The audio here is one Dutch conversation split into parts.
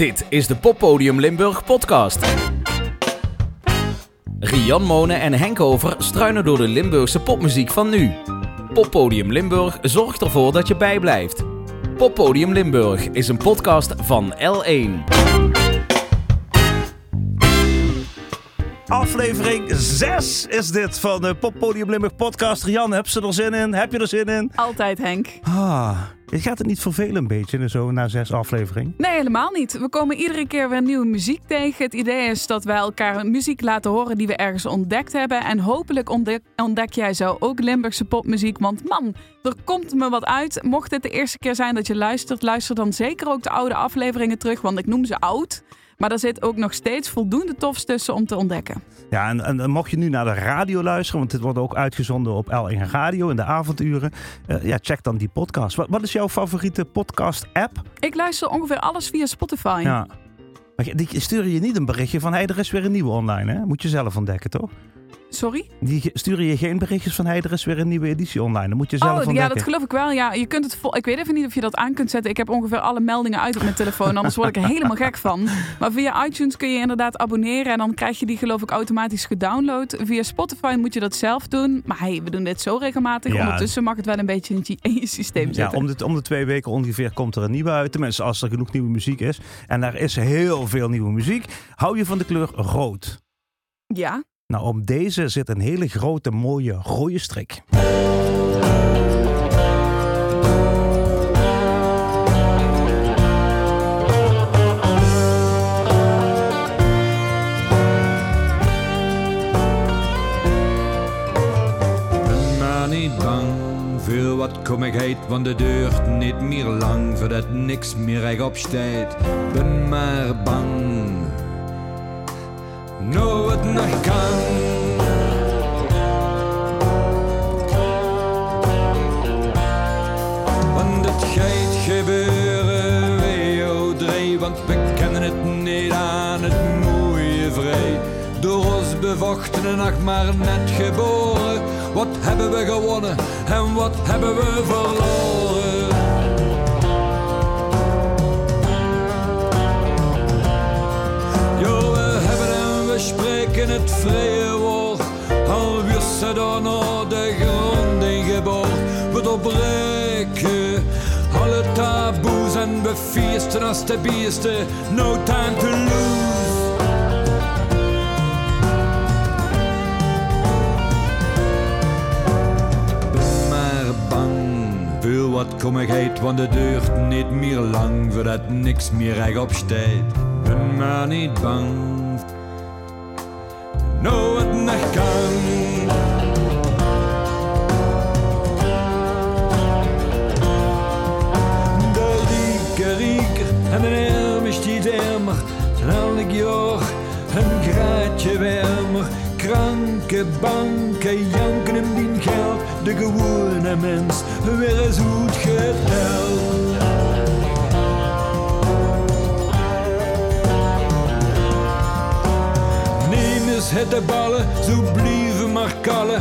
Dit is de Poppodium Limburg podcast. Rian Monen en Henk Over struinen door de Limburgse popmuziek van nu. Poppodium Limburg zorgt ervoor dat je bijblijft. Poppodium Limburg is een podcast van L1. Aflevering 6 is dit van de Poppodium Limburg podcast. Jan, heb ze er zin in? Heb je er zin in? Altijd, Henk. Ah, gaat het niet vervelen een beetje zo na zes afleveringen? Nee, helemaal niet. We komen iedere keer weer nieuwe muziek tegen. Het idee is dat wij elkaar muziek laten horen die we ergens ontdekt hebben. En hopelijk ontdek, ontdek jij zo ook Limburgse popmuziek. Want man, er komt me wat uit. Mocht het de eerste keer zijn dat je luistert, luister dan zeker ook de oude afleveringen terug. Want ik noem ze oud. Maar daar zit ook nog steeds voldoende tofs tussen om te ontdekken. Ja, en, en, mocht je nu naar de radio luisteren, want dit wordt ook uitgezonden op L1 Radio in de avonduren. Uh, ja, check dan die podcast. Wat, wat is jouw favoriete podcast-app? Ik luister ongeveer alles via Spotify. Ja. Maar die sturen je niet een berichtje van, hé, hey, er is weer een nieuwe online, hè? Moet je zelf ontdekken, toch? Sorry? Die sturen je geen berichtjes van hey, er is weer een nieuwe editie online. Dan moet je zelf Oh, ja, dat geloof ik wel. Ja, je kunt het. Ik weet even niet of je dat aan kunt zetten. Ik heb ongeveer alle meldingen uit op mijn telefoon. Anders word ik er helemaal gek van. Maar via iTunes kun je inderdaad abonneren. En dan krijg je die geloof ik automatisch gedownload. Via Spotify moet je dat zelf doen. Maar hey, we doen dit zo regelmatig. Ondertussen mag het wel een beetje in je, systeem zitten. Ja, om de, om de twee weken ongeveer komt er een nieuwe uit. Tenminste, als er genoeg nieuwe muziek is. En daar is heel veel nieuwe muziek. Hou je van de kleur rood? Ja. Nou, om deze zit een hele grote mooie rode strik. voor wat kommigheid, want de deurt niet meer lang, voordat niks meer rechtop staat. Ben maar bang nooit nog kan. Want het gaat gebeuren, WO drie, want we kennen het niet aan het mooie vrij. Door ons bevochten en maar net geboren. Wat hebben we gewonnen en wat hebben we verloren? Spreken het vrije woord. Al wist ze dan naar de grond ingeboord. We doorbreken alle taboes en we feesten als de biesten. No time to lose. Voor wat kommigheid, want de deurt niet meer lang voordat niks meer rechtop staat. Ben maar niet bang nooit nog kan. De rieke rieker en de arme stiet armer, zijn elk jaar een graadje warmer. Kranke banken janken hem dien geld, de gewone mens weer eens goed geteld. Het de ballen, zo blijven maar kallen.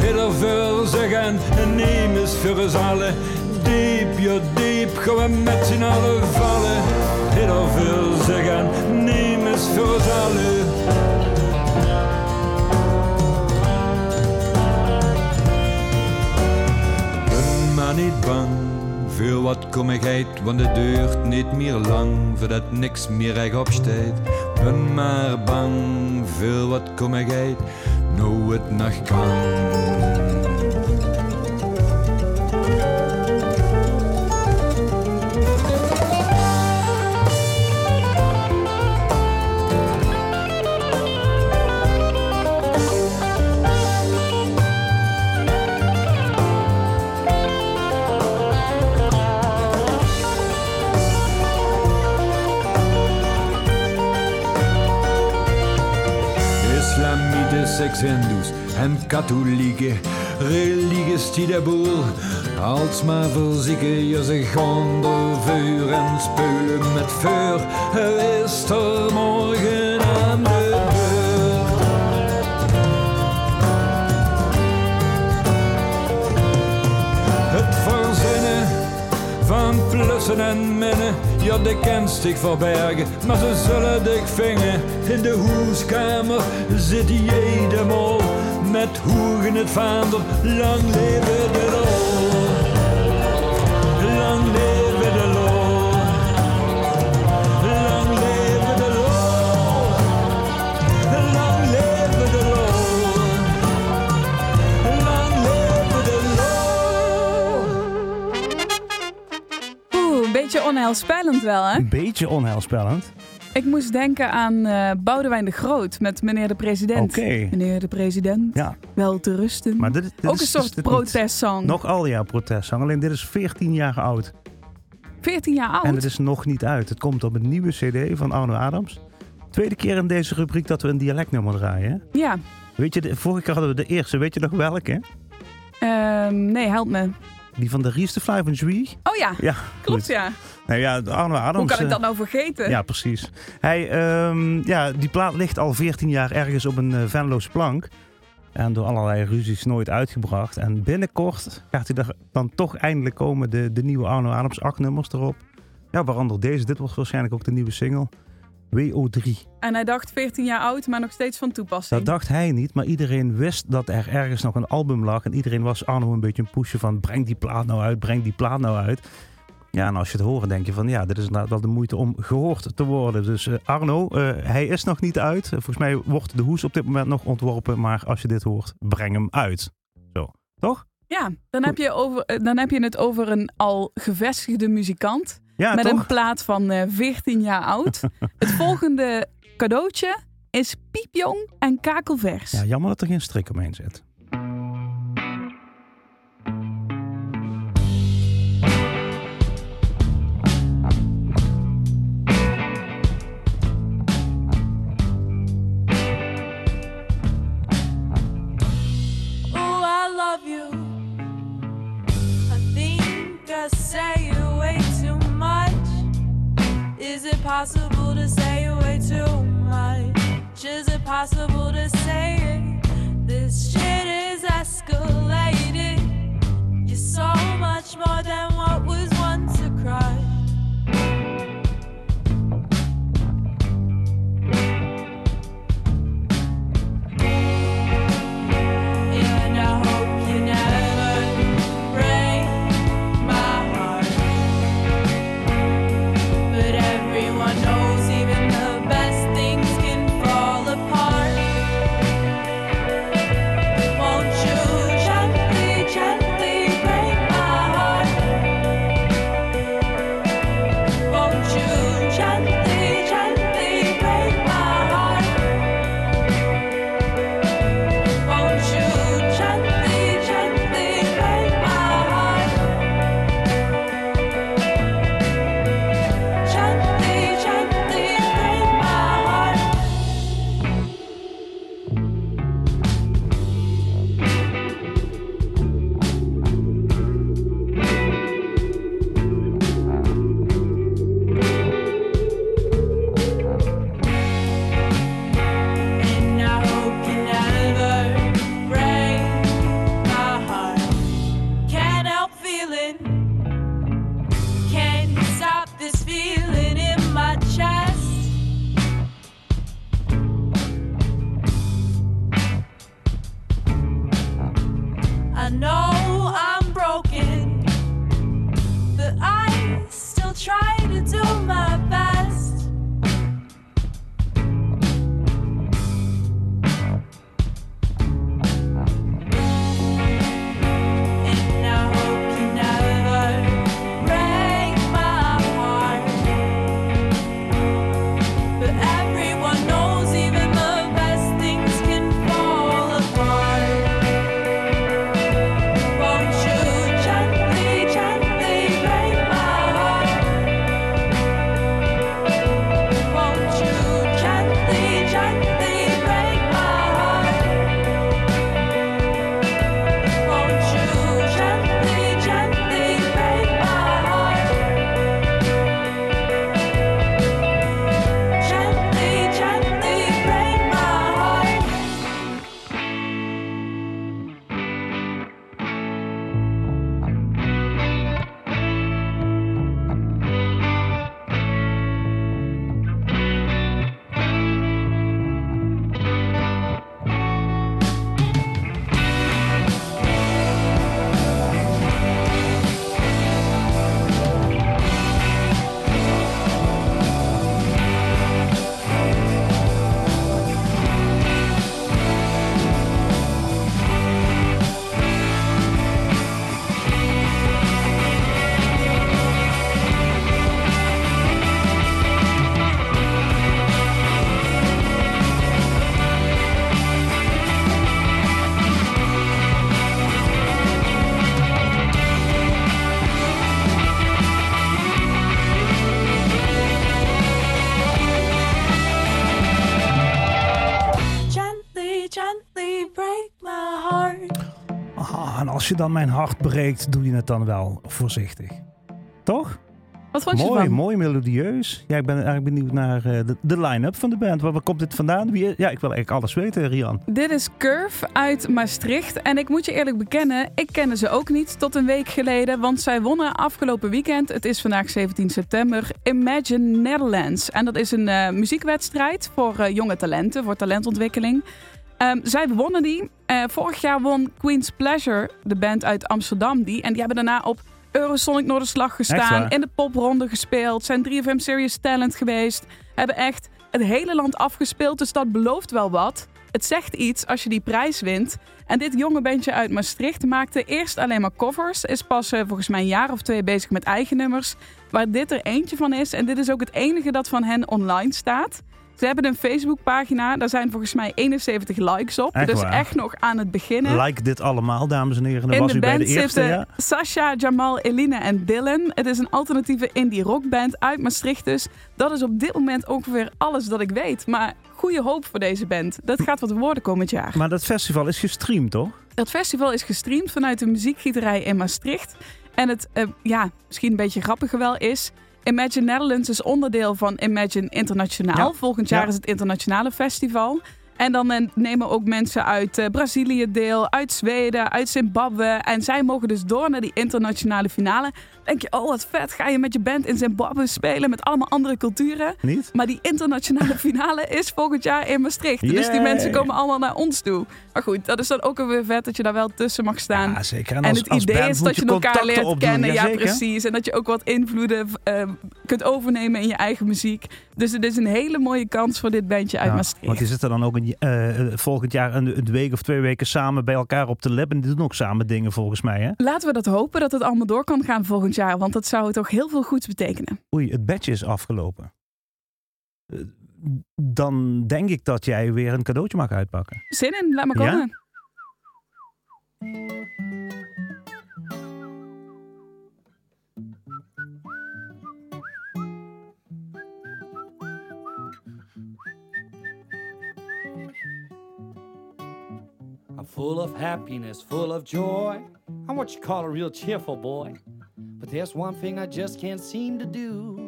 Het er veel zeggen en neem eens voor ons allen. Diep, ja diep, gaan we met z'n allen vallen. Het er veel zeggen, neem eens voor ons allen. Ben maar niet bang voor wat kommigheid, want de deurt niet meer lang, voordat niks meer rechtop staat. Ben maar bang voor wat kommigheid, nou het nog kan. Hindus en katholieken, religies die de boel alsmaar verzieken je zich onder vuur en speulen met vuur. Is er morgen aan de beurt? Het verzinnen van plussen en minnen Ja, de kenst zich verbergen, maar ze zullen dich vingen. In de hoeskamer zit jedemol met hoegen het vaandel. Lang leven de lol. Onheilspellend wel, hè? Een beetje onheilspellend. Ik moest denken aan eh Boudewijn de Groot met meneer de president. Oké. Meneer de president, Ja, wel te rusten. maar dit, dit Ook is een soort dit niet. protestsong. Nog al ja, protestzang. Alleen dit is 14 jaar oud. 14 jaar oud. En het is nog niet uit. Het komt op een nieuwe cd van Arno Adams. Tweede keer in deze rubriek dat we een dialectnummer draaien. hè? Ja. Weet je, de, vorige keer hadden we de eerste. Weet je nog welke? Ehm, nee, help me. Die van de Rieste Fly van. Oh ja, Ja, klopt goed. ja. Nou ja, Arno Adams. Hoe kan ik eh, dat nou vergeten? Ja, precies. Hij, ehm, ja, die plaat ligt al 14 jaar ergens op een uh, Venlo's plank. En door allerlei ruzies nooit uitgebracht. En binnenkort gaat hij er dan toch eindelijk komen. De, de nieuwe Arno Adams acht nummers erop. Ja, waaronder deze. Dit wordt waarschijnlijk ook de nieuwe single. WO3. En hij dacht 14 jaar oud, maar nog steeds van toepassing. Dat dacht hij niet, maar iedereen wist dat er ergens nog een album lag. En iedereen was Arno een beetje een pushen van breng die plaat nou uit, breng die plaat nou uit. Ja, en als je het hoort, denk je van ja, dit is inderdaad wel de moeite om gehoord te worden. Dus eh, Arno, eh, hij is nog niet uit. Volgens mij wordt de hoes op dit moment nog ontworpen. Maar als je dit hoort, breng hem uit. Zo, toch? Ja, dan heb, je over, eh, dan heb je het over een al gevestigde muzikant. Ja, met toch? een plaat van eh 14 jaar oud. het volgende cadeautje is piepjong en kakelvers. Ja, jammer dat er geen strik omheen zit. Possible to say way too much? Is it possible to say it? This shit is escalated. You're so much more than als je dan mijn hart breekt, doe je het dan wel voorzichtig. Toch? Wat vond je Mooi, ervan? mooi melodieus. Ja, ik ben eigenlijk benieuwd naar eh, de, de line-up van de band. Waar, waar komt dit vandaan? Wie, ja, ik wil eigenlijk alles weten, Rian. Dit is Curve uit Maastricht. En ik moet je eerlijk bekennen, ik kende ze ook niet tot een week geleden. Want zij wonnen afgelopen weekend, het is vandaag 17 september, Imagine Netherlands. En dat is een eh, muziekwedstrijd voor eh, jonge talenten, voor talentontwikkeling. Ehm, zij wonnen die. Eh, vorig jaar won Queen's Pleasure, de band uit Amsterdam, die. En die hebben daarna op Eurosonic Noorderslag gestaan, in de popronde gespeeld, zijn 3FM Serious Talent geweest. Hebben echt het hele land afgespeeld, dus dat belooft wel wat. Het zegt iets als je die prijs wint. En dit jonge bandje uit Maastricht maakte eerst alleen maar covers. Is pas eh, volgens mij een jaar of twee bezig met eigen nummers. Waar dit er eentje van is. En dit is ook het enige dat van hen online staat. Ze hebben een Facebookpagina. Daar zijn volgens mij 71 likes op. Echt dus waar? echt nog aan het beginnen. Like dit allemaal, dames en heren. Dan In was de u bij band de eerste, zitten ja? Sasha, Jamal, Eline en Dylan. Het is een alternatieve indie rockband uit Maastricht dus. Dat is op dit moment ongeveer alles dat ik weet. Maar goede hoop voor deze band. Dat gaat wat worden komend jaar. Maar dat festival is gestreamd, toch? Dat festival is gestreamd vanuit de muziekgieterij in Maastricht. En het, eh, ja, misschien een beetje grappige wel is... Imagine Netherlands is onderdeel van Imagine Internationaal. Ja. Volgend jaar Ja. is het internationale festival. En dan eh, nemen ook mensen uit eh, Brazilië deel, uit Zweden, uit Zimbabwe. En zij mogen dus door naar die internationale finale. Denk je, oh wat vet, ga je met je band in Zimbabwe spelen met allemaal andere culturen. Niet? Maar die internationale finale is volgend jaar in Maastricht. Dus die mensen komen allemaal naar ons toe. Maar goed, dat is dan ook weer vet dat je daar wel tussen mag staan. Ja, zeker. En, als- het als idee is dat je elkaar leert opdoen. kennen. Ja, precies. En dat je ook wat invloeden eh, kunt overnemen in je eigen muziek. Dus het is een hele mooie kans voor dit bandje uit Ja, Maastricht. Want die zitten dan ook een, eh, eh, volgend jaar een, een week of twee weken samen bij elkaar op de lab. En die doen ook samen dingen volgens mij, hè? Laten we dat hopen dat het allemaal door kan gaan volgend jaar. Want dat zou toch heel veel goeds betekenen. Oei, het badge is afgelopen. Dan denk ik dat jij weer een cadeautje mag uitpakken. Zin in, laat maar Ja? komen. I'm full of happiness, full of joy. I'm what you call a real cheerful boy. But there's one thing I just can't seem to do.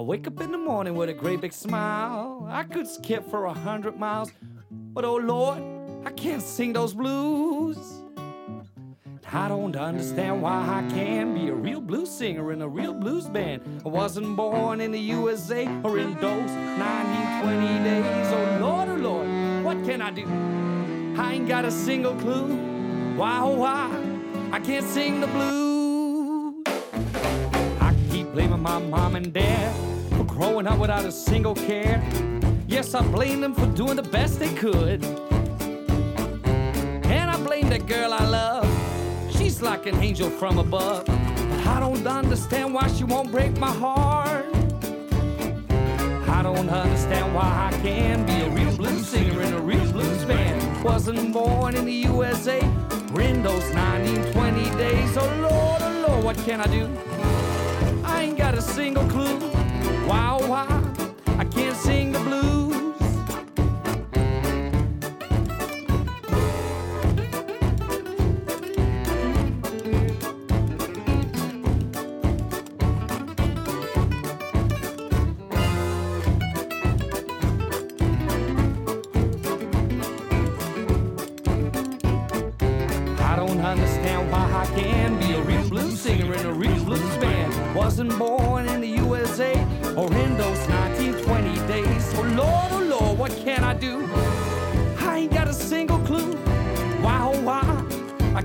I wake up in the morning with a great big smile. I could skip for a hundred miles, but oh Lord, I can't sing those blues. I don't understand why I can't be a real blues singer in a real blues band. I wasn't born in the USA or in those 1920 days. Oh Lord, oh Lord, what can I do? I ain't got a single clue. Why, oh why, I can't sing the blues. I keep blaming my mom and dad growing up without a single care. Yes, I blame them for doing the best they could. And I blame that girl I love. She's like an angel from above. But I don't understand why she won't break my heart. I don't understand why I can't be a real blues singer in a real blues band. Wasn't born in the USA or in those 1920 days. Oh Lord, oh Lord, what can I do? I ain't got a single clue. Why, oh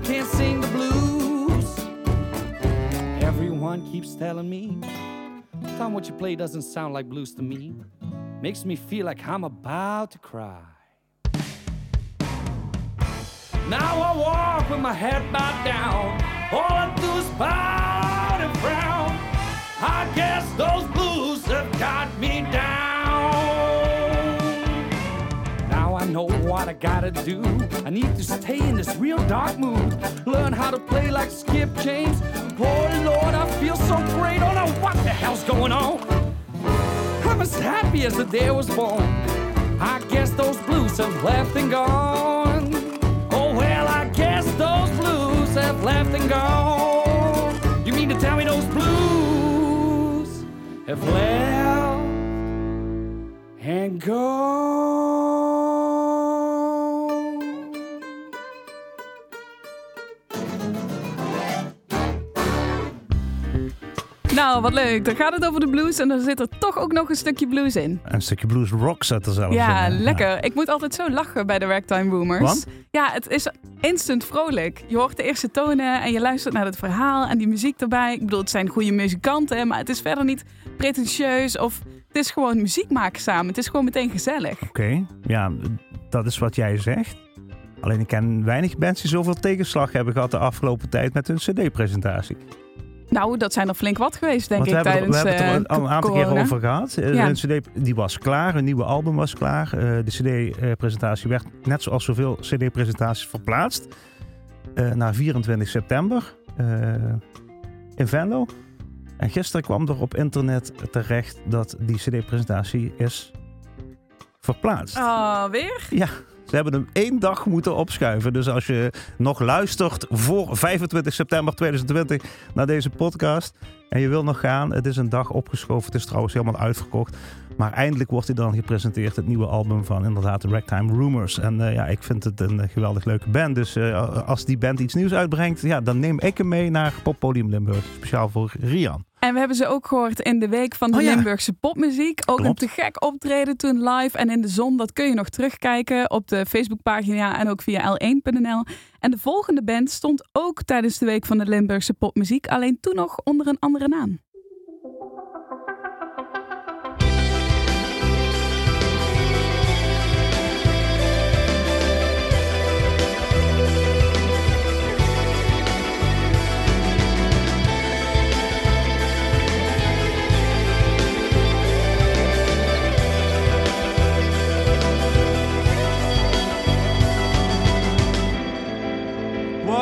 can't sing the blues. Everyone keeps telling me, Tom, what you play doesn't sound like blues to me. Makes me feel like I'm about to cry. Now I walk with my head bowed down. All I do is pout and frown. I guess those blues have got me down. know what I gotta do. I need to stay in this real dark mood. Learn how to play like Skip James. Glory Lord, I feel so great. Oh, I don't know what the hell's going on. I'm as happy as the day I was born. I guess those blues have left and gone. Oh well, I guess those blues have left and gone. You mean to tell me those blues have left? and gone? Nou, wat leuk. Dan gaat het over de blues en dan zit er toch ook nog een stukje blues in. Een stukje blues rock zat er zelfs Ja, in, hè? lekker. Ik moet altijd zo lachen bij de Ragtime Boomers. Want? Ja, het is instant vrolijk. Je hoort de eerste tonen en je luistert naar het verhaal en die muziek erbij. Ik bedoel, het zijn goede muzikanten, maar het is verder niet pretentieus of het is gewoon muziek maken samen. Het is gewoon meteen gezellig. Oké, ja, dat is wat jij zegt. Alleen ik ken weinig bands die zoveel tegenslag hebben gehad de afgelopen tijd met hun cd-presentatie. Nou, dat zijn er flink wat geweest, denk Want we ik, hebben, tijdens het- we hebben het er eh, al een aantal corona. keer over gehad. Eh, Ja. Hun cd die was klaar, een nieuwe album was klaar. Eh, de cd-presentatie werd net zoals zoveel cd-presentaties verplaatst eh, naar 24 september eh, in Venlo. En gisteren kwam er op internet terecht dat die cd-presentatie is verplaatst. Oh, weer? Ja, ze hebben hem één dag moeten opschuiven. Dus als je nog luistert voor 25 september 2020 naar deze podcast en je wil nog gaan, het is een dag opgeschoven. Het is trouwens helemaal uitverkocht. Maar eindelijk wordt hij dan gepresenteerd, het nieuwe album van inderdaad de Ragtime Rumors. En eh, ja, ik vind het een geweldig leuke band. Dus eh, als die band iets nieuws uitbrengt, ja, dan neem ik hem mee naar Poppodium Limburg. Speciaal voor Rian. En we hebben ze ook gehoord in de week van de Oh ja. Limburgse popmuziek. Ook Klopt. een te gek optreden toen live en in de zon. Dat kun je nog terugkijken op de Facebookpagina en ook via l1.nl. En de volgende band stond ook tijdens de week van de Limburgse popmuziek. Alleen toen nog onder een andere naam.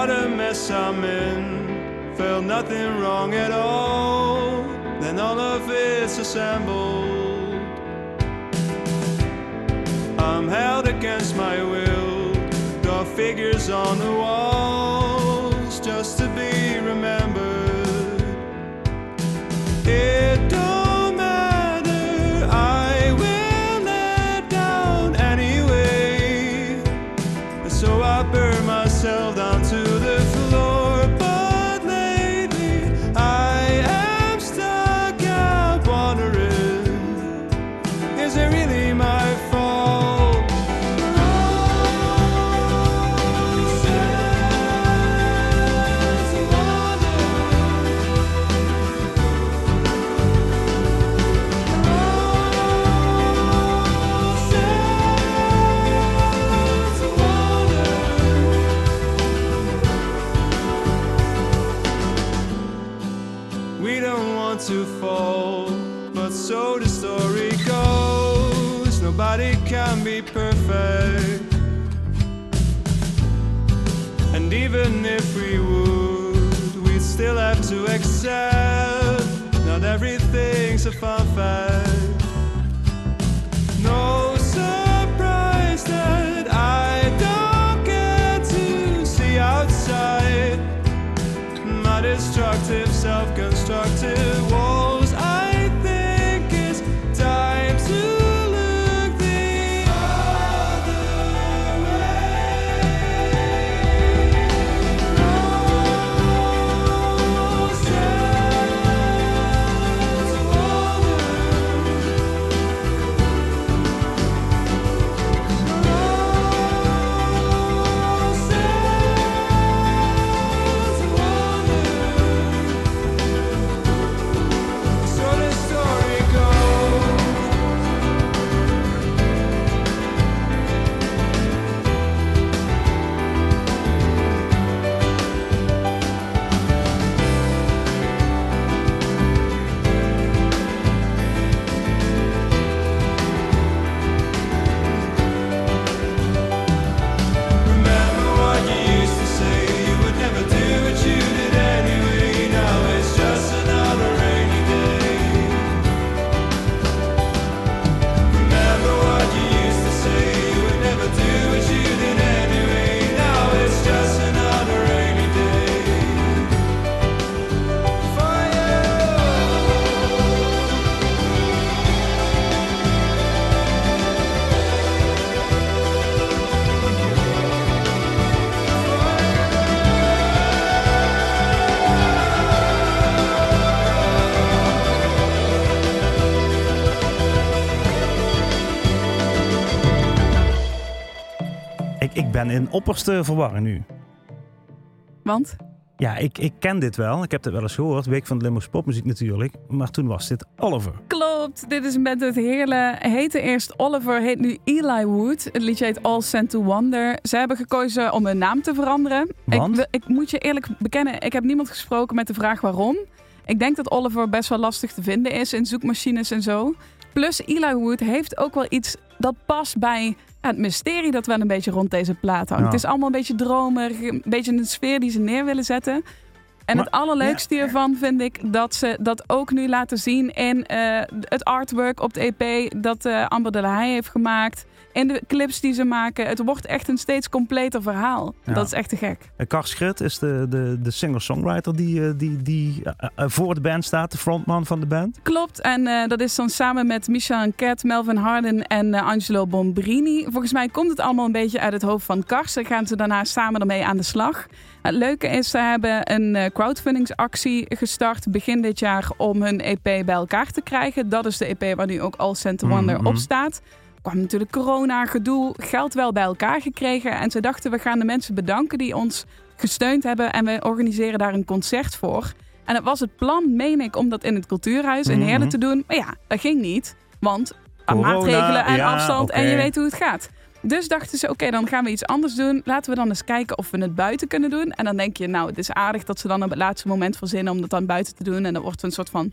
What a mess I'm in. Felt nothing wrong at all. Then all of it's assembled. I'm held against my will. Draw figures on the walls just to be remembered. Ben in opperste verwarring nu. Want? Ja, ik, ik ken dit wel. Ik heb dit wel eens gehoord. Week van de Limburgse popmuziek natuurlijk. Maar toen was dit Oliver. Klopt, dit is met het hele... Heette eerst Oliver, heet nu Eli Wood. Het liedje heet All Sent to Wonder. Ze hebben gekozen om hun naam te veranderen. Want? Ik, ik moet je eerlijk bekennen, ik heb niemand gesproken met de vraag waarom. Ik denk dat Oliver best wel lastig te vinden is in zoekmachines en zo. Plus Eli Wood heeft ook wel iets dat past bij het mysterie dat wel een beetje rond deze plaat hangt. Ja. Het is allemaal een beetje dromerig, een beetje een sfeer die ze neer willen zetten. En Maar- het allerleukste hiervan vind ik dat ze dat ook nu laten zien in eh, het artwork op de EP dat eh, Amber de La Haye heeft gemaakt. In de clips die ze maken. Het wordt echt een steeds completer verhaal. Ja. Dat is echt te gek. En Kar Schut is de, de, de singer-songwriter die, eh, die, die eh, eh, voor de band staat. De frontman van de band. Klopt, en dat is dan samen met Michel Enquet, Melvin Harden en Angelo Bombrini. Volgens mij komt het allemaal een beetje uit het hoofd van Kars. Dan gaan ze daarna samen ermee aan de slag. Het leuke is, ze hebben een crowdfundingsactie gestart begin dit jaar om hun EP bij elkaar te krijgen. Dat is de EP waar nu ook All Sent to Wonder Mhm. op staat. Kwam natuurlijk corona, gedoe, geld wel bij elkaar gekregen. En ze dachten, we gaan de mensen bedanken die ons gesteund hebben. En we organiseren daar een concert voor. En het was het plan, meen ik, om dat in het Cultuurhuis in Heerlen Mhm. te doen. Maar ja, dat ging niet. Want Corona, maatregelen en ja, afstand en je weet hoe het gaat. Dus dachten ze, oké, dan gaan we iets anders doen. Laten we dan eens kijken of we het buiten kunnen doen. En dan denk je, nou, het is aardig dat ze dan op het laatste moment verzinnen om dat dan buiten te doen. En dan wordt het een soort van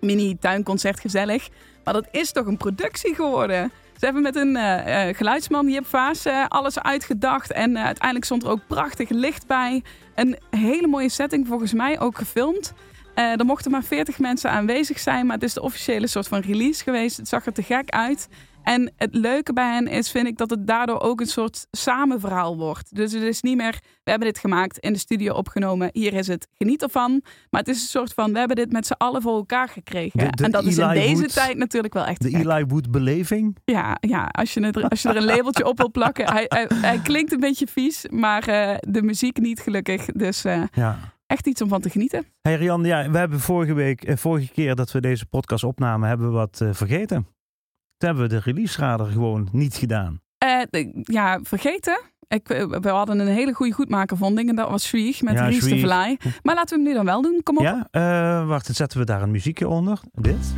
mini-tuinconcert gezellig. Maar dat is toch een productie geworden. Ze hebben met een eh, geluidsman, Jip Vaas, eh, alles uitgedacht. En uiteindelijk stond er ook prachtig licht bij. Een hele mooie setting, volgens mij ook gefilmd. Er mochten maar 40 mensen aanwezig zijn, maar het is de officiële soort van release geweest. Het zag er te gek uit. En het leuke bij hen is, vind ik, dat het daardoor ook een soort samenverhaal wordt. Dus het is niet meer, we hebben dit gemaakt, in de studio opgenomen, hier is het, geniet ervan. Maar het is een soort van, we hebben dit met z'n allen voor elkaar gekregen. De- de en dat is in Eli deze Wood- tijd natuurlijk wel echt De gek. Eli Wood beleving. Ja, ja als, je het, als je er een labeltje op wil plakken. Hij, hij, hij klinkt een beetje vies, maar eh, de muziek niet gelukkig. Dus eh, Ja. echt iets om van te genieten. Hey Rian, ja, we hebben vorige week, eh, vorige keer dat we deze podcast opnamen, hebben we wat vergeten. Toen hebben we de release radar gewoon niet gedaan. Eh, de- ja, vergeten. Ik, eh, we hadden een hele goede goedmakervonding en dat was Shriek met Ja, the Shriek. Fly. Maar laten we hem nu dan wel doen. Kom op. Ja, eh, wacht, dan zetten we daar een muziekje onder. Dit.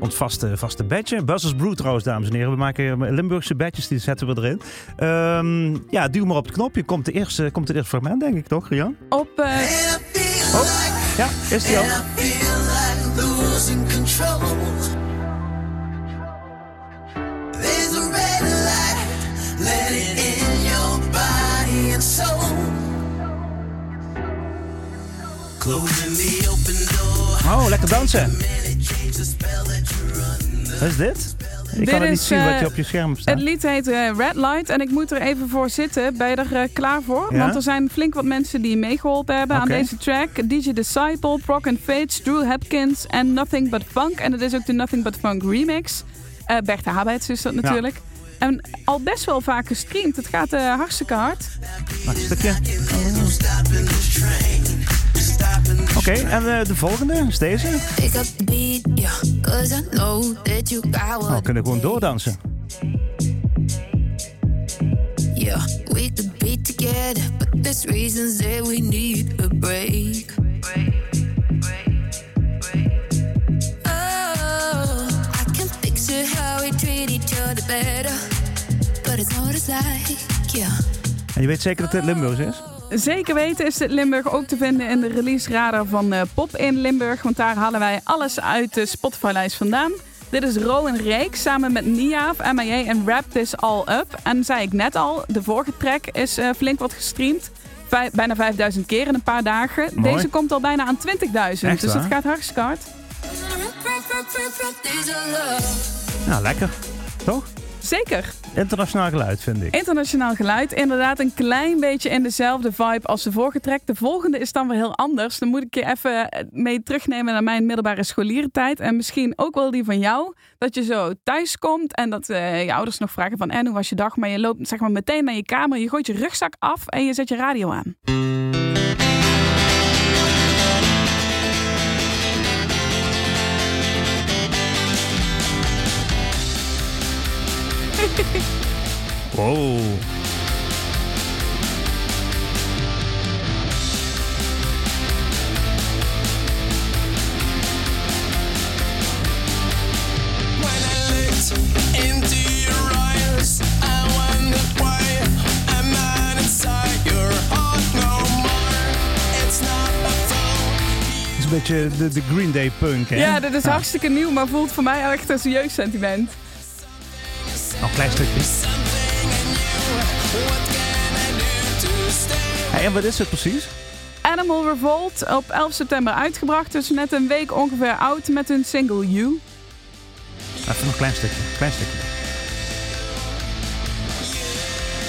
Ons vaste, vaste badge. Buzzers Brew trouwens, dames en heren. We maken Limburgse badges, die zetten we erin. Ehm, ja, duw maar op het knopje. Komt, de eerste, komt het eerste fragment, denk ik toch, Rian? Op, Oh, ja, is die al? Oh, lekker dansen. Wat is dit? Ik Dit kan het niet is, zien wat eh, je op je scherm het staat. lied heet eh, Red Light en ik moet er even voor zitten. Ben je er eh, klaar voor? Ja? Want er zijn flink wat mensen die meegeholpen hebben aan deze track. DJ Disciple, Proc and Fates, Drew Hopkins en Nothing But Funk. En het is ook de Nothing But Funk remix. Eh Bertha Habets is dat natuurlijk. En al best wel vaak gestreamd. Het gaat eh, hartstikke hard. Een stukje. Oké, en eh, de volgende is deze. What we kunnen gewoon doordansen. Yeah, we could be together, but there's reasons that we need a break. Oh, I can picture how we treat each other better, but it's not as like, yeah. En je weet zeker dat dit Limburgs is? Zeker weten is dit Limburg ook te vinden in de release radar van eh, Pop in Limburg. Want daar halen wij alles uit de Spotify-lijst vandaan. Dit is Ro en Reek samen met Niaaf, MIA en Rap This All Up. En zei ik net al, de vorige track is eh, flink wat gestreamd. Vij- bijna 5000 keer in een paar dagen. Mooi. Deze komt al bijna aan 20.000. Echt Dus het gaat hartstikke hard. Nou, lekker. Toch? Zeker. Internationaal geluid, vind ik. Internationaal geluid. Inderdaad een klein beetje in dezelfde vibe als de vorige track. De volgende is dan weer heel anders. Dan moet ik je even mee terugnemen naar mijn middelbare scholierentijd. En misschien ook wel die van jou. Dat je zo thuis komt en dat eh, je ouders nog vragen van... En hoe was je dag? Maar je loopt zeg maar meteen naar je kamer. Je gooit je rugzak af en je zet je radio aan. Wow. een beetje de, de, Green Day punk, hè? Ja, dat is hartstikke nieuw, maar voelt voor mij echt een serieus sentiment. Nog een klein stukje. Hey, en wat is het precies? Animal Revolt, op 11 september uitgebracht, dus net een week ongeveer oud met hun single You. Even nog een klein stukje. Klein stukje.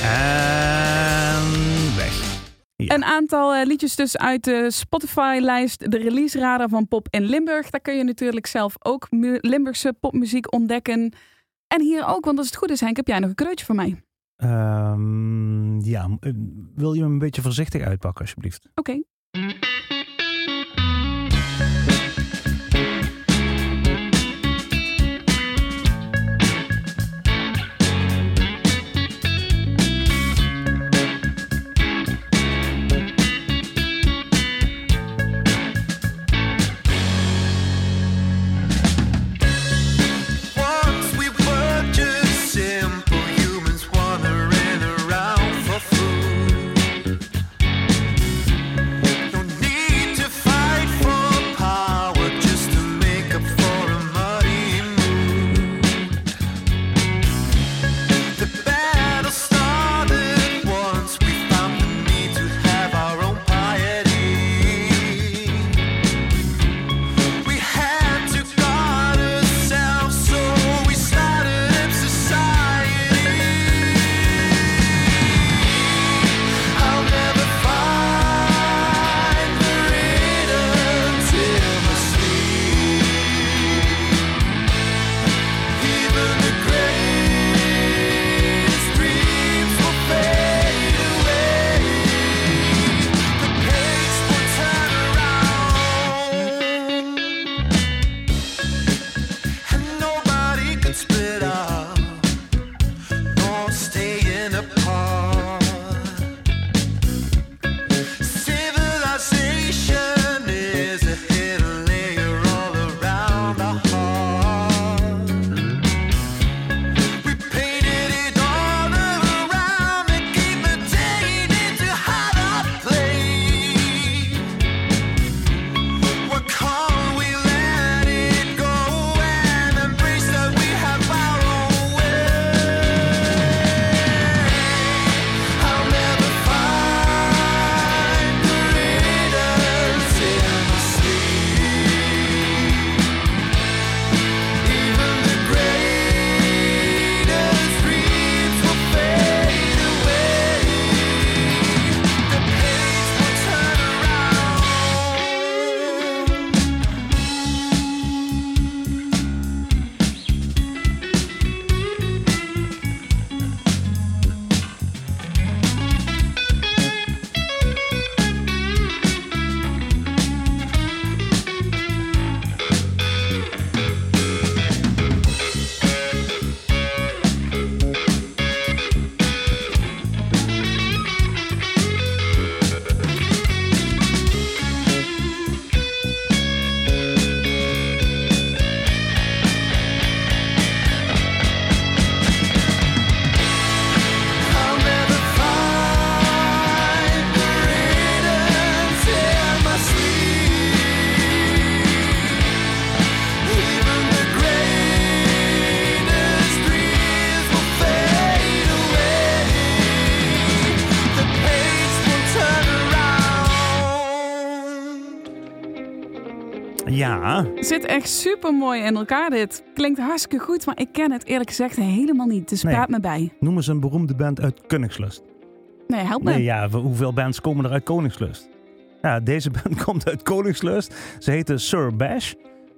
En weg. Ja. Een aantal eh, liedjes dus uit de Spotify-lijst, de release radar van Pop in Limburg. Daar kun je natuurlijk zelf ook Limburgse popmuziek ontdekken. En hier ook, want als het goed is, Henk, heb jij nog een cadeautje voor mij. Ehm, ja, eh, wil je hem een beetje voorzichtig uitpakken, alsjeblieft? Oké. Zit echt super mooi in elkaar dit. Klinkt hartstikke goed, maar ik ken het eerlijk gezegd helemaal niet. Dus Nee. praat me bij. noem eens een beroemde band uit Koningslust. Nee, help me. Nee, ja, hoeveel bands komen er uit Koningslust? Ja, deze band komt uit Koningslust. Ze heette Sir Bash.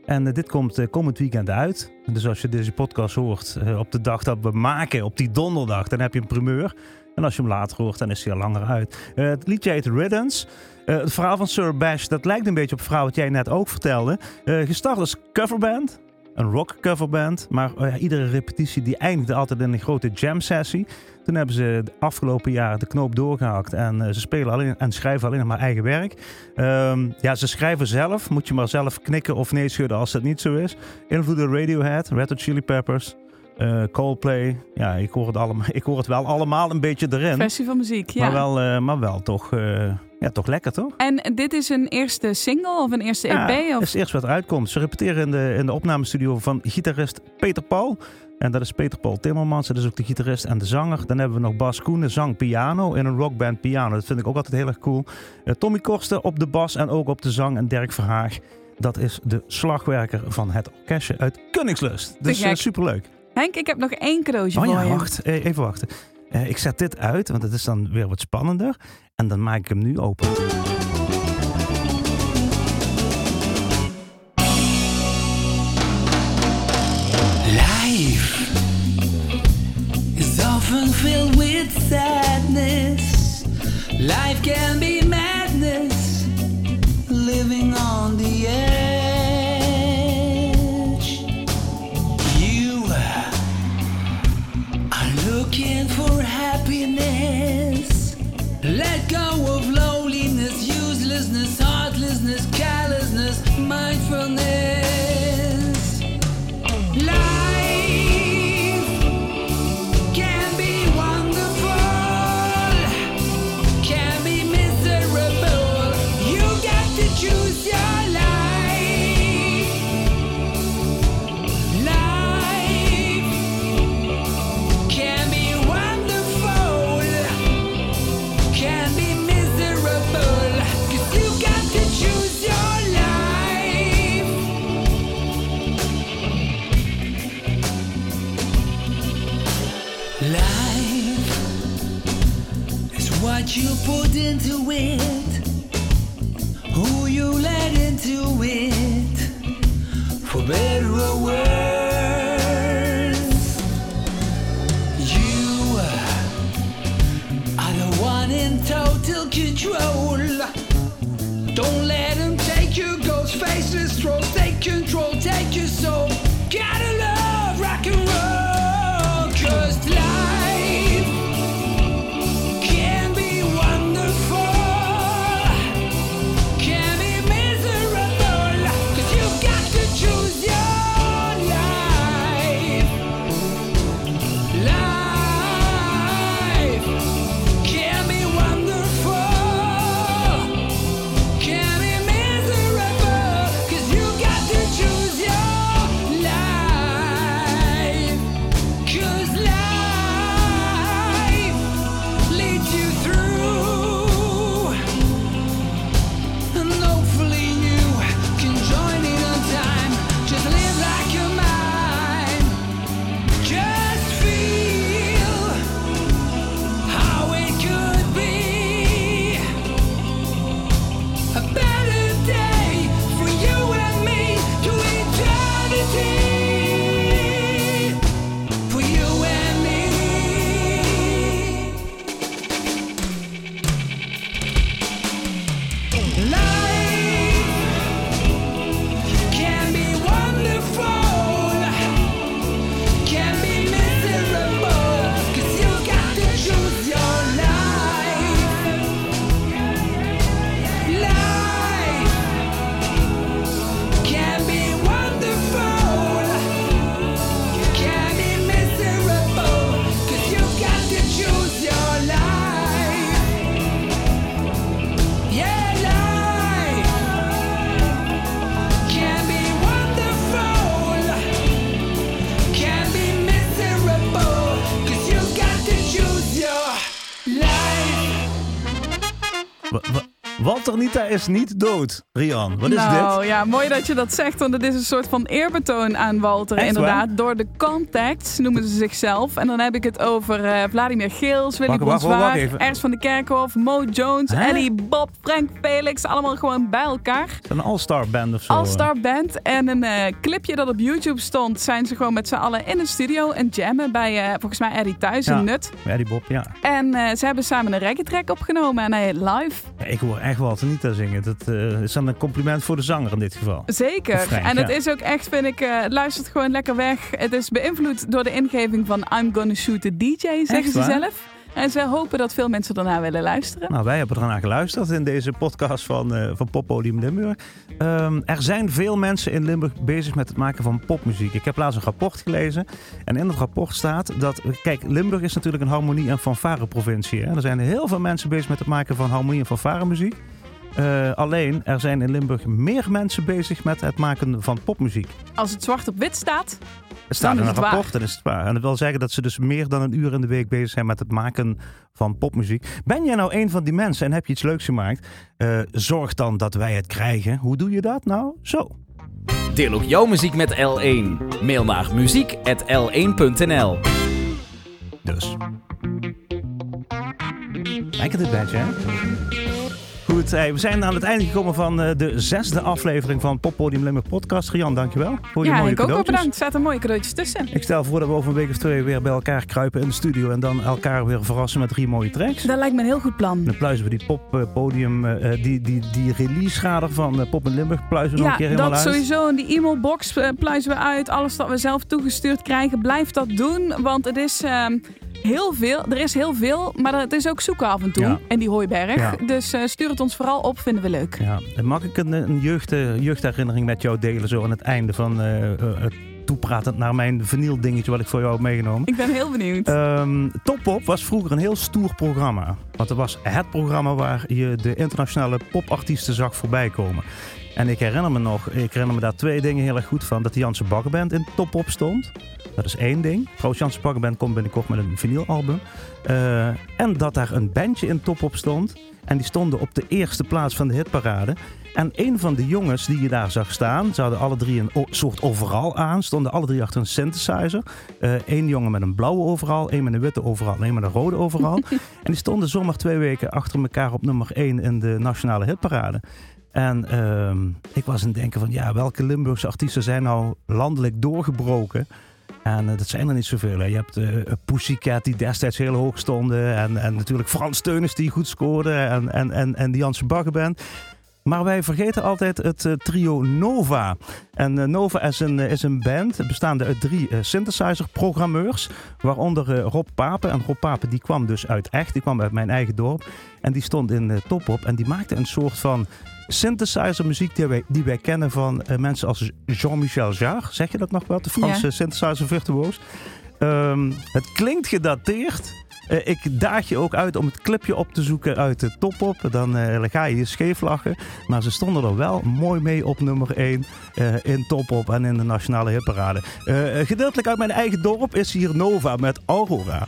En eh, dit komt eh, komend weekend uit. Dus als je deze podcast hoort eh, op de dag dat we maken, op die donderdag, dan heb je een primeur. En als je hem later hoort, dan is hij al langer uit. Eh, het liedje heet Riddance. Eh, het verhaal van Sir Bash, dat lijkt een beetje op het verhaal wat jij net ook vertelde. Eh, gestart als coverband. Een rock coverband. Maar eh, iedere repetitie die eindigde altijd in een grote jam sessie. Toen hebben ze de afgelopen jaar de knoop doorgehakt. En ze spelen alleen en schrijven alleen maar eigen werk. Ehm, ja, ze schrijven zelf. Moet je maar zelf knikken of nee schudden als dat niet zo is. Invloeden Radiohead, Red Hot Chili Peppers, eh, Coldplay. Ja, ik hoor, het allemaal, ik hoor het wel allemaal een beetje erin. Versie van muziek, ja. Maar, wel, eh, maar wel toch eh, Ja, toch lekker toch? En dit is een eerste single of een eerste Ja, EP? Of... is het eerste wat eruit komt. Ze repeteren in de, in de opnamestudio van gitarist Peter Paul. En dat is Peter Paul Timmermans. Dat is ook de gitarist en de zanger. Dan hebben we nog Bas Koenen, zang piano in een rockband piano. Dat vind ik ook altijd heel erg cool. Tommy Korsten op de bas en ook op de zang. En Dirk Verhaag, dat is de slagwerker van het orkestje uit Koningslust. Dus superleuk. Henk, ik heb nog één cadeautje Oh voor ja, je. wacht. Eh, even wachten. Eh, ik zet dit uit, want het is dan weer wat spannender. En dan maak ik hem nu open. Life is often filled with sadness. Life can be into it, who you let into it, for better or worse. You uh, are the one in total control. Don't let them take your goals, faceless strolls, is niet dood, Rian. Wat is nou dit? ja, mooi dat je dat zegt, want het is een soort van eerbetoon aan Walter. Echt inderdaad, waar? door de Contacts noemen ze zichzelf. En dan heb ik het over eh, Vladimir Geels, Willy even. Ernst van de Kerkhof, Mo Jones? Ellie, Bob, Frank Felix. Allemaal gewoon bij elkaar. Een all-star band of zo. All-star band. En een eh, clipje dat op YouTube stond, zijn ze gewoon met z'n allen in een studio en jammen bij eh, volgens mij Eddie thuis Ja. in Nut. Ja, die Bob, ja. En ze hebben samen een reggae track opgenomen en hij heet live. Ja, Ik hoor echt Walter Nita zingen. Dat eh, is dan een compliment voor de zanger in dit geval. Zeker. Frank, en het ja. is ook echt, vind ik, eh, het luistert gewoon lekker weg. Het is beïnvloed door de ingeving van I'm Gonna Shoot the DJ, zeggen Echt ze waar? zelf. En ze hopen dat veel mensen daarna willen luisteren. Nou, wij hebben ernaar geluisterd in deze podcast van, eh van Poppodium Limburg. Ehm, er zijn veel mensen in Limburg bezig met het maken van popmuziek. Ik heb laatst een rapport gelezen. En in het rapport staat dat... Kijk, Limburg is natuurlijk een harmonie- en fanfare-provincie. Er zijn heel veel mensen bezig met het maken van harmonie- en fanfare-muziek. Eh, alleen, er zijn in Limburg meer mensen bezig met het maken van popmuziek. Als het zwart op wit staat, Het staat Dan in is een het rapport en is het waar. En dat wil zeggen dat ze dus meer dan een uur in de week bezig zijn met het maken van popmuziek. Ben jij nou een van die mensen en heb je iets leuks gemaakt? Eh, zorg dan dat wij het krijgen. Hoe doe je dat nou? Zo. Deel ook jouw muziek met L1. Mail naar muziek.l1.nl Dus. Lekker dit badge, hè? Goed, hey, we zijn aan het einde gekomen van eh, de zesde aflevering van Poppodium Limburg podcast. Rian, dankjewel voor je ja, mooie ik ook wel cadeautjes. bedankt. Er zaten mooie cadeautjes tussen. Ik stel voor dat we over een week of twee weer bij elkaar kruipen in de studio en dan elkaar weer verrassen met drie mooie tracks. Dat lijkt me een heel goed plan. Dan pluizen we die poppodium, eh, die, die, die release-schader van eh, Pop in Limburg, pluizen we nog een Ja, keer helemaal dat uit. sowieso. In die e-mailbox eh, pluizen we uit. Alles dat we zelf toegestuurd krijgen, blijf dat doen. Want het is ehm, heel veel. Er is heel veel, maar het is ook zoeken af en toe. Ja. En die hooiberg. Ja. Dus eh, stuur het ons vooral op, vinden we leuk. Ja. En Mag ik een, een jeugd, eh, jeugdherinnering met jou delen zo aan het einde van eh, het toepratend naar mijn vinyl dingetje wat ik voor jou heb meegenomen? Ik ben heel benieuwd. Ehm Top Pop was vroeger een heel stoer programma. Want het was het programma waar je de internationale popartiesten zag voorbij komen. En ik herinner me nog, ik herinner me daar twee dingen heel erg goed van. Dat de Janse Bakkerband in Top Pop stond. Dat is één ding. Trouwens, Janse Bakkerband komt binnenkort met een vinylalbum. Eh, en dat daar een bandje in Top Pop stond. En die stonden op de eerste plaats van de hitparade. En een van de jongens die je daar zag staan, ze hadden alle drie een soort overal aan, stonden alle drie achter een synthesizer. Eén jongen met een blauwe overal, één met een witte overal en één met een rode overal. en die stonden zomaar twee weken achter elkaar op nummer 1 in de nationale hitparade. En ehm, ik was aan het denken van, ja, welke Limburgse artiesten zijn nou landelijk doorgebroken? En eh, dat zijn er niet zoveel. Hè. Je hebt eh Pussycat die destijds heel hoog stonden. En, en natuurlijk Frans Teunis die goed scoorde. En, en, en, en die Janse Baggenband. Maar wij vergeten altijd het eh, trio Nova. En eh, Nova is een, eh, is een band bestaande uit drie eh, synthesizer-programmeurs. Waaronder eh, Rob Papen. En Rob Papen die kwam dus uit Echt. Die kwam uit mijn eigen dorp. En die stond in eh, Top Op. En die maakte een soort van synthesizer muziek die wij, die wij kennen van eh, mensen als Jean-Michel Jarre. Zeg je dat nog wel? De Franse Ja. synthesizer virtuoos. Ehm, het klinkt gedateerd. Eh, ik daag je ook uit om het clipje op te zoeken uit de top op. Dan eh, ga je je scheef lachen. Maar ze stonden er wel mooi mee op nummer 1 in top op en in de nationale hitparade. Gedeeltelijk uit mijn eigen dorp is hier Nova met Aurora.